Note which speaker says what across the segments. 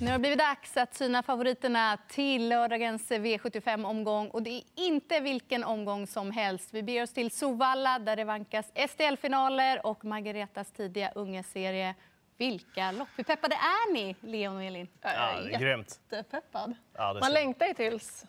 Speaker 1: Nu har det blivit dags att syna favoriterna till lördagens V75-omgång. Och det är inte vilken omgång som helst. Vi beger oss till Sovalla där det vankas STL-finaler och Margaretas tidiga ungeserie. Vilka lopp! Hur peppade är ni, Leon och Elin?
Speaker 2: Ja, det är grymt.
Speaker 3: Jättepeppad.
Speaker 2: Ja,
Speaker 3: Man längtar ju tills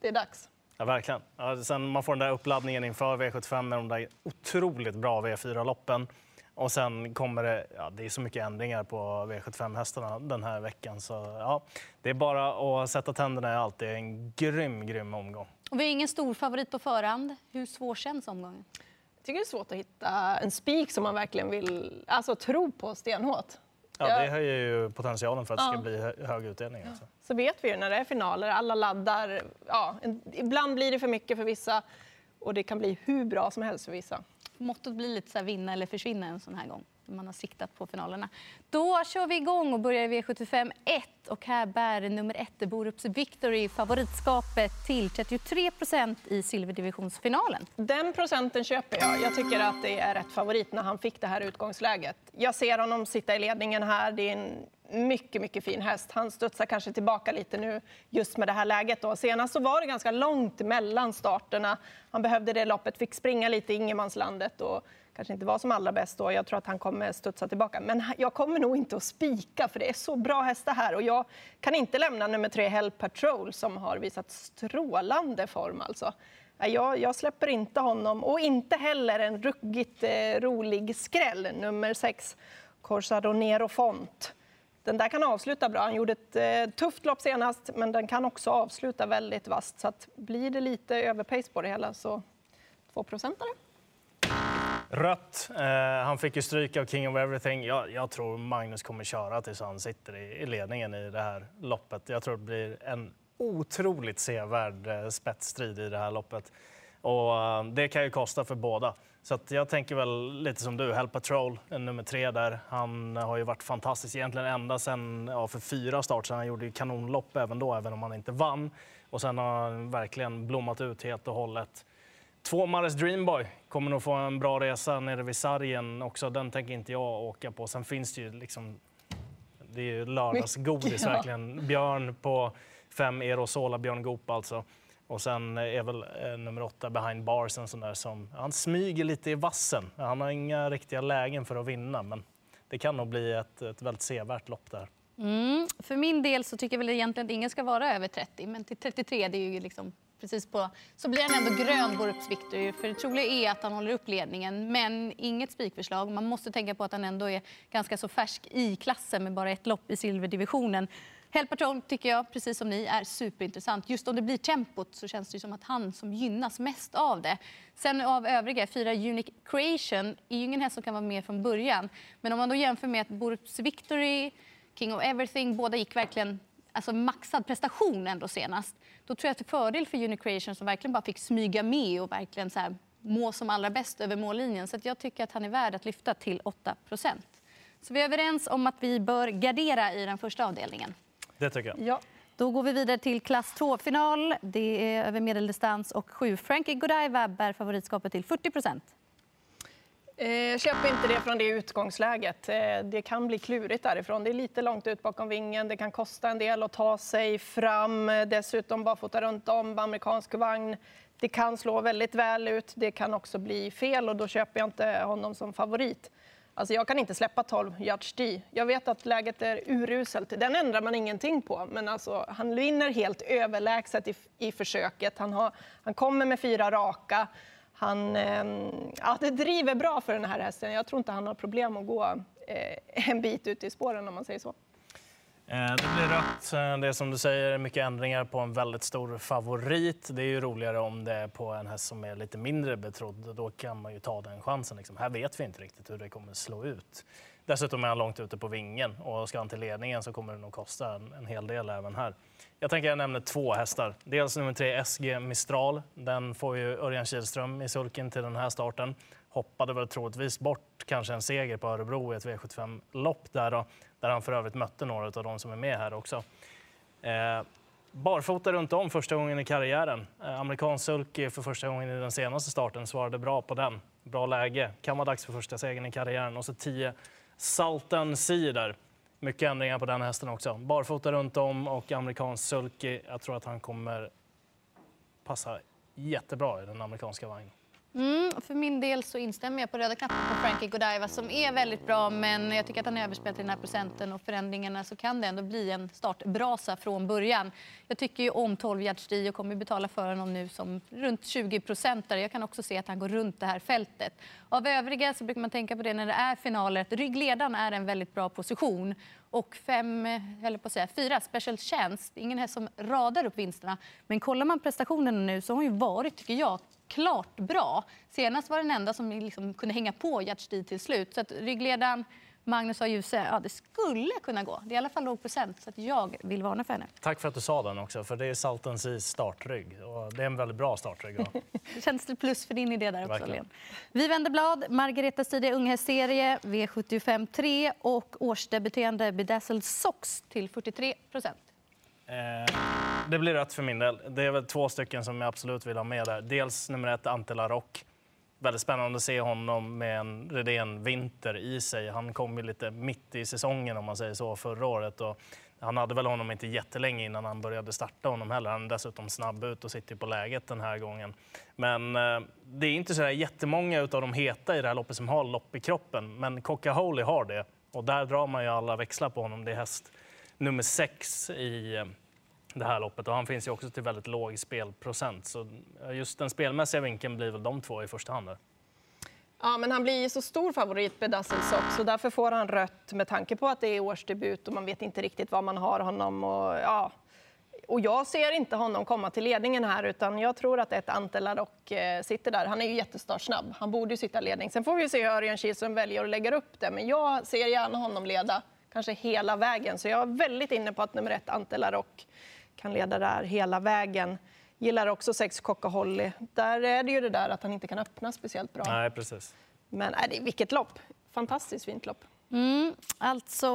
Speaker 3: det är dags.
Speaker 2: Ja, verkligen. Ja, sen man får den där uppladdningen inför V75 med de där otroligt bra V4-loppen. Och sen kommer det, ja, det är så mycket ändringar på V75-hästarna den här veckan. Så ja, det är bara att sätta tänderna i allt. Det är en grym, grym omgång.
Speaker 1: Och vi har ingen stor favorit på förhand. Hur svår känns omgången?
Speaker 3: Jag tycker det är svårt att hitta en spik som man verkligen vill alltså, tro på stenhårt.
Speaker 2: Ja, det höjer ju potentialen för att det ska
Speaker 3: Ja.
Speaker 2: bli hö- hög utdelning. Alltså.
Speaker 3: Så vet vi ju när det är finaler, alla laddar. Ja, ibland blir det för mycket för vissa och det kan bli hur bra som helst för vissa.
Speaker 1: Mottot blir lite så här vinna eller försvinna en sån här gång. när Man har siktat på finalerna. Då kör vi igång och börjar i V75 1. Och här bär nummer 1, Borups Victory, favoritskapet till 33 i silverdivisionsfinalen.
Speaker 3: Den procenten köper jag. Jag tycker att det är rätt favorit när han fick det här utgångsläget. Jag ser honom sitta i ledningen här. Det är en mycket, mycket fin häst. Han studsar kanske tillbaka lite nu just med det här läget. Då. Senast så var det ganska långt mellan starterna. Han behövde det loppet, fick springa lite i ingenmanslandet och kanske inte var som allra bäst då. Jag tror att han kommer studsa tillbaka. Men jag kommer nog inte att spika för det är så bra hästar här och jag kan inte lämna nummer tre Hell Patrol som har visat strålande form alltså. Jag, jag släpper inte honom och inte heller en ruggigt eh, rolig skräll, nummer sex, Corsaro Nero Font. Den där kan avsluta bra. Han gjorde ett eh, tufft lopp senast, men den kan också avsluta väldigt vasst. Så att blir det lite överpace på det hela så 2 procentare.
Speaker 2: Rött. Eh, han fick ju stryk av King of Everything. Jag, jag tror Magnus kommer köra tills han sitter i, i ledningen i det här loppet. Jag tror det blir en otroligt sevärd eh, spetsstrid i det här loppet. Och eh, det kan ju kosta för båda. Så jag tänker väl lite som du, Hell Patrol, nummer tre där. Han har ju varit fantastisk egentligen ända sedan ja, för fyra start Han gjorde ju kanonlopp även då, även om han inte vann. Och sen har han verkligen blommat ut helt och hållet. Två Mares Dreamboy kommer nog få en bra resa nere vid sargen också. Den tänker inte jag åka på. Sen finns det ju liksom... Det är ju lördagsgodis verkligen. Björn på fem Erosola, Björn Goop alltså. Och sen är väl eh, nummer åtta Behind Bars en sån där som... Han smyger lite i vassen. Han har inga riktiga lägen för att vinna, men det kan nog bli ett, ett väldigt sevärt lopp där.
Speaker 1: Mm. För min del så tycker jag väl egentligen att ingen ska vara över 30, men till 33 det är ju liksom precis på... Så blir han ändå grön, Borups Victory. För det troliga är att han håller upp ledningen, men inget spikförslag. Man måste tänka på att han ändå är ganska så färsk i klassen med bara ett lopp i silverdivisionen. Hell Patrol tycker jag, precis som ni, är superintressant. Just om det blir tempot så känns det som att han som gynnas mest av det. Sen av övriga, fyra Unique Creation är ju ingen häst som kan vara med från början. Men om man då jämför med att Borups Victory, King of Everything, båda gick verkligen alltså maxad prestation ändå senast. Då tror jag att det är fördel för Unicreation som verkligen bara fick smyga med och verkligen så här, må som allra bäst över mållinjen. Så att jag tycker att han är värd att lyfta till 8 procent. Så vi är överens om att vi bör gardera i den första avdelningen.
Speaker 2: Det tycker jag.
Speaker 3: Ja.
Speaker 1: Då går vi vidare till klass 2-final. Det är över medeldistans och sju. Frankie Godiva bär favoritskapet till 40
Speaker 3: Eh, köp inte det från det utgångsläget. Eh, det kan bli klurigt därifrån. Det är lite långt ut bakom vingen. Det kan kosta en del att ta sig fram. Dessutom barfota runt om, amerikansk vagn. Det kan slå väldigt väl ut. Det kan också bli fel och då köper jag inte honom som favorit. Alltså jag kan inte släppa 12 yards D. Jag vet att läget är uruselt. Den ändrar man ingenting på. Men alltså, han vinner helt överlägset i, i försöket. Han, har, han kommer med fyra raka. Han, eh, ja, det driver bra för den här hästen. Jag tror inte han har problem att gå eh, en bit ut i spåren om man säger så.
Speaker 2: Eh, det blir rött. Eh, det är som du säger mycket ändringar på en väldigt stor favorit. Det är ju roligare om det är på en häst som är lite mindre betrodd. Då kan man ju ta den chansen. Liksom. Här vet vi inte riktigt hur det kommer slå ut. Dessutom är han långt ute på vingen och ska han till ledningen så kommer det nog kosta en, en hel del även här. Jag tänker jag nämner två hästar. Dels nummer tre SG Mistral. Den får ju Örjan Kihlström i sulken till den här starten. Hoppade väl troligtvis bort kanske en seger på Örebro i ett V75-lopp där, då, där han för övrigt mötte några av de som är med här också. Eh, barfota runt om första gången i karriären. Eh, amerikansk sulky för första gången i den senaste starten svarade bra på den. Bra läge. Kan vara dags för första segern i karriären. Och så 10 Salten Sea där. Mycket ändringar på den hästen också. Barfota runt om och amerikansk sulky. Jag tror att han kommer passa jättebra i den amerikanska vagnen.
Speaker 1: Mm, för min del så instämmer jag på röda knappen på Frankie Godiva som är väldigt bra men jag tycker att han är överspelad i den här procenten och förändringarna så kan det ändå bli en startbrasa från början. Jag tycker ju om 12 yards och kommer betala för honom nu som runt 20 procentare. Jag kan också se att han går runt det här fältet. Av övriga så brukar man tänka på det när det är finaler att ryggledaren är en väldigt bra position och fem, eller på att säga, fyra special chance. Ingen häst som radar upp vinsterna. Men kollar man prestationerna nu så har hon ju varit, tycker jag, klart bra. Senast var den enda som liksom kunde hänga på Gert till slut. Så att ryggledaren Magnus A. Djuse, ja det skulle kunna gå. Det är i alla fall låg procent så att jag vill varna för henne.
Speaker 2: Tack för att du sa den också, för det är Saltens i startrygg. Och det är en väldigt bra startrygg.
Speaker 1: Känns det plus för din idé där också, Len. Vi vänder blad. Margaretas tidiga unghästserie V75 3 och årsdebuterande Bedazzled Sox till 43 procent.
Speaker 2: Eh, det blir rätt för min del. Det är väl två stycken som jag absolut vill ha med där. Dels nummer ett, Ante Larock. Väldigt spännande att se honom med en Redén-vinter i sig. Han kom ju lite mitt i säsongen om man säger så förra året. Och han hade väl honom inte jättelänge innan han började starta honom heller. Han är dessutom snabb ut och sitter på läget den här gången. Men eh, det är inte så där jättemånga av de heta i det här loppet som har lopp i kroppen. Men Coca-Holy har det och där drar man ju alla växlar på honom. Det är häst nummer sex i eh, det här loppet och han finns ju också till väldigt låg spelprocent. Så just den spelmässiga vinkeln blir väl de två i första hand. Där.
Speaker 3: Ja, men han blir ju så stor favorit med så därför får han rött med tanke på att det är årsdebut och man vet inte riktigt var man har honom. Och, ja. och jag ser inte honom komma till ledningen här utan jag tror att ett Ante och eh, sitter där. Han är ju jättestartsnabb. Han borde ju sitta i ledning. Sen får vi se hur Örjan Kihlström väljer att lägga upp det. Men jag ser gärna honom leda kanske hela vägen. Så jag är väldigt inne på att nummer ett, Ante Larock, kan leda där hela vägen. Gillar också sex Coca Holly. Där är det ju det där att han inte kan öppna speciellt bra.
Speaker 2: Nej, precis.
Speaker 3: Men nej, det, vilket lopp! Fantastiskt fint lopp.
Speaker 1: Mm, alltså,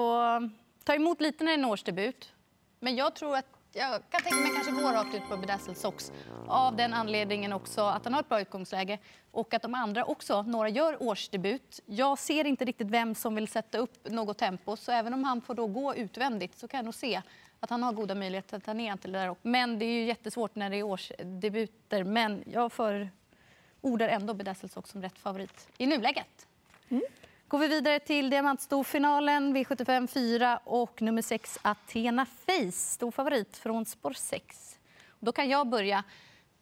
Speaker 1: ta emot lite när det är en årsdebut. Men jag tror att jag kan tänka mig kanske gå rakt ut på Bedazzled Sox. Av den anledningen också att han har ett bra utgångsläge och att de andra också, några gör årsdebut. Jag ser inte riktigt vem som vill sätta upp något tempo så även om han får då gå utvändigt så kan jag nog se att han har goda möjligheter att ta ner till det där. Men det är ju jättesvårt när det är årsdebuter. Men jag förordar ändå Sox som rätt favorit i nuläget. Mm. Går vi vidare till diamantstorfinalen, V75 4 och nummer 6 Athena Face, stor favorit från spår 6. Då kan jag börja.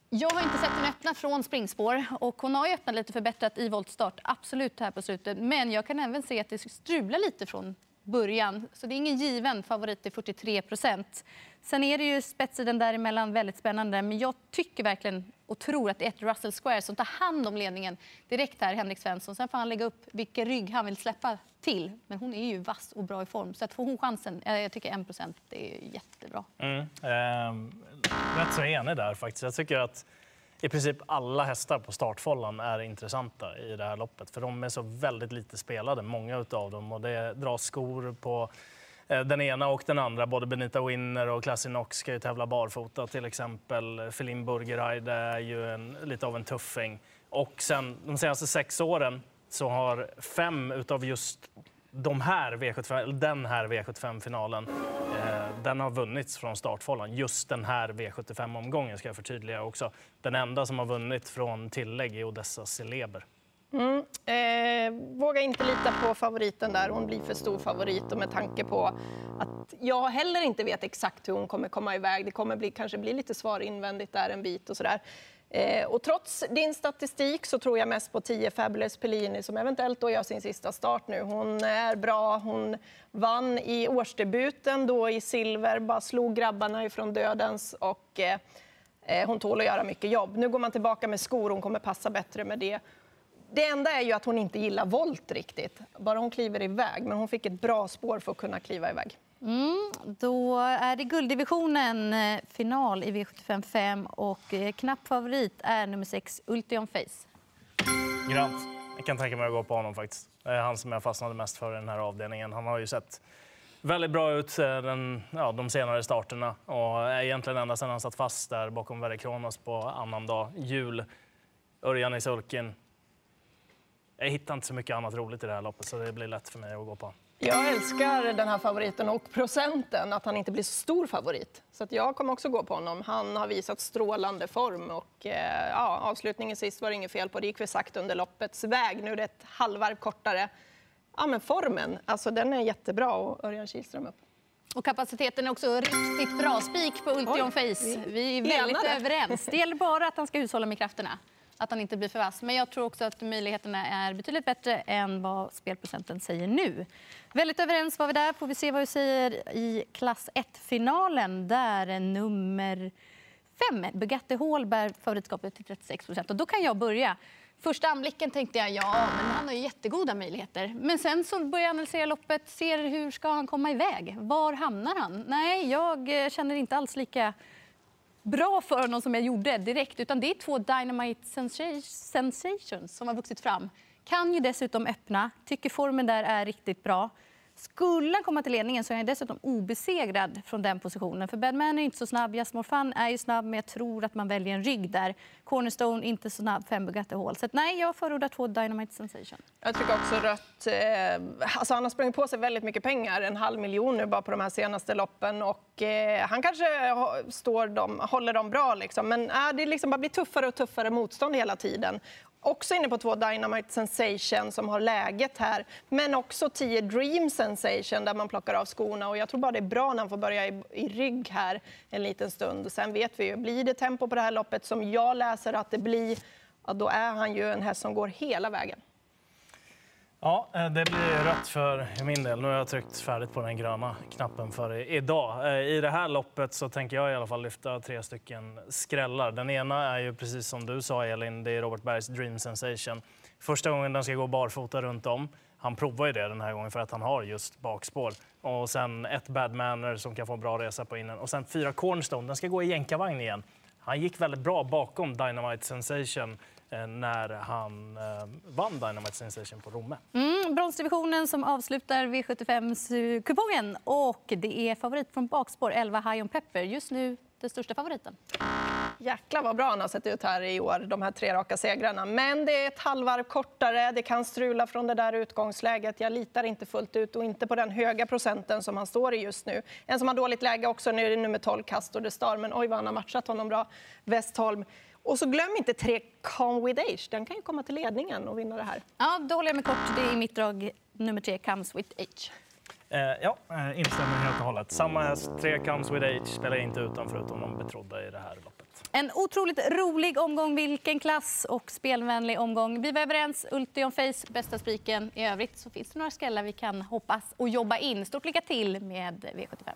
Speaker 1: Jag har inte sett henne öppna från springspår och hon har ju öppnat lite förbättrat i voltstart, absolut här på slutet. Men jag kan även se att det strular lite från början. Så det är ingen given favorit till 43 procent. Sen är det ju spetsen däremellan väldigt spännande. Men jag tycker verkligen och tror att det är ett Russell Square som tar hand om ledningen direkt här, Henrik Svensson. Sen får han lägga upp vilken rygg han vill släppa till. Men hon är ju vass och bra i form. Så att får hon chansen, jag tycker 1 procent, det är jättebra. Mm,
Speaker 2: eh, rätt så enig där faktiskt. Jag tycker att i princip alla hästar på startfållan är intressanta i det här loppet. För de är så väldigt lite spelade, många av dem. Och det dras skor på eh, den ena och den andra. Både Benita Winner och Classy Knox ska ju tävla barfota till exempel. Feline Burgerheide är ju en, lite av en tuffing. Och sen de senaste sex åren så har fem utav just de här V75, den här V75-finalen, eh, den har vunnits från startfållan. Just den här V75-omgången ska jag förtydliga också. Den enda som har vunnit från tillägg är Odessa Celeber.
Speaker 3: Mm. Eh, våga inte lita på favoriten där. Hon blir för stor favorit och med tanke på att jag heller inte vet exakt hur hon kommer komma iväg. Det kommer bli, kanske bli lite svar invändigt där en bit och sådär. Eh, och trots din statistik så tror jag mest på 10 Fabulous Pellini som eventuellt då gör sin sista start nu. Hon är bra, hon vann i årsdebuten då i silver, bara slog grabbarna ifrån dödens och eh, eh hon tål att göra mycket jobb. Nu går man tillbaka med skor, hon kommer passa bättre med det. Det enda är ju att hon inte gillar volt riktigt, bara hon kliver iväg. Men hon fick ett bra spår för att kunna kliva iväg.
Speaker 1: Mm, då är det gulddivisionen, eh, final i V75 5 och eh, knapp favorit är nummer 6, Ultion Face.
Speaker 2: Grant. Jag kan tänka mig att gå på honom faktiskt. Det är han som jag fastnade mest för i den här avdelningen. Han har ju sett väldigt bra ut eh, den, ja, de senare starterna och är egentligen ända sedan han satt fast där bakom Verre Kronos på annandag jul. Örjan i sulken. Jag hittar inte så mycket annat roligt i det här loppet så det blir lätt för mig att gå på.
Speaker 3: Jag älskar den här favoriten och procenten, att han inte blir så stor favorit. Så att jag kommer också gå på honom. Han har visat strålande form och eh, ja, avslutningen sist var det inget fel på. Det gick vi sagt under loppets väg. Nu är det ett halvvarv kortare. Ja, men formen, alltså den är jättebra och Örjan Kihlström upp.
Speaker 1: Och kapaciteten är också riktigt bra. Spik på Ultion Face. Vi är väldigt överens. Det gäller bara att han ska hushålla med krafterna. Att han inte blir för vass. Men jag tror också att möjligheterna är betydligt bättre än vad spelprocenten säger nu. Väldigt överens var vi där. Får vi se vad vi säger i klass 1-finalen. Där är nummer 5, Bugatti Hall, bär favoritskapet till 36 procent. Och då kan jag börja. Första anblicken tänkte jag ja, men han har ju jättegoda möjligheter. Men sen så börjar jag analysera loppet, ser hur ska han komma iväg? Var hamnar han? Nej, jag eh, känner inte alls lika bra för honom som jag gjorde direkt. Utan det är två Dynamite Sensations som har vuxit fram. Kan ju dessutom öppna. Tycker formen där är riktigt bra. Skulle han komma till ledningen så är han dessutom obesegrad från den positionen. För Badman är inte så snabb, Jasmor Fan är ju snabb men jag tror att man väljer en rygg där. Cornerstone inte så snabb, fem Bugatti Hall. Så att nej, jag förordar två Dynamite Sensation.
Speaker 3: Jag tycker också rött. Eh, alltså han har sprungit på sig väldigt mycket pengar, en halv miljon nu bara på de här senaste loppen. Och, eh, han kanske står dem, håller dem bra, liksom. men äh, det liksom bara blir tuffare och tuffare motstånd hela tiden. Också inne på två Dynamite Sensation som har läget här, men också 10 Dream Sensation där man plockar av skorna. Och jag tror bara det är bra när han får börja i, i rygg här en liten stund. Sen vet vi ju, blir det tempo på det här loppet som jag läser att det blir, ja, då är han ju en häst som går hela vägen.
Speaker 2: Ja, eh, det blir rött för min del. Nu har jag tryckt färdigt på den gröna knappen för idag. Eh, I det här loppet så tänker jag i alla fall lyfta tre stycken skrällar. Den ena är ju precis som du sa Elin, det är Robert Bergs Dream Sensation. Första gången den ska gå barfota runt om. Han provar ju det den här gången för att han har just bakspår. Och sen ett Bad Manner som kan få en bra resa på innen. Och sen fyra Cornstone, den ska gå i jänkarvagn igen. Han gick väldigt bra bakom Dynamite Sensation när han eh, vann Dynamite Sensation på Romme.
Speaker 1: Mm, bronsdivisionen som avslutar V75-kupongen. Och det är favorit från bakspår, 11 High on Pepper. Just nu den största favoriten.
Speaker 3: Jäklar vad bra han har sett ut här i år, de här tre raka segrarna. Men det är ett halvvarv kortare, det kan strula från det där utgångsläget. Jag litar inte fullt ut och inte på den höga procenten som han står i just nu. En som har dåligt läge också, nu är det nummer 12, Castor de Star, men oj vad han har matchat honom bra, Westholm. Och så glöm inte tre Calm with Age, den kan ju komma till ledningen och vinna det här.
Speaker 1: Ja, då håller jag mig kort. Det är mitt drag nummer tre, Comes with Age.
Speaker 2: Eh, ja, eh, instämmer helt och hållet. Samma häst, tre comes with age, spelar inte utan förutom de betrodda i det här loppet.
Speaker 1: En otroligt rolig omgång, vilken klass och spelvänlig omgång. Vi var överens, Ultion Face, bästa spiken. I övrigt så finns det några skrällar vi kan hoppas och jobba in. Stort lycka till med V75.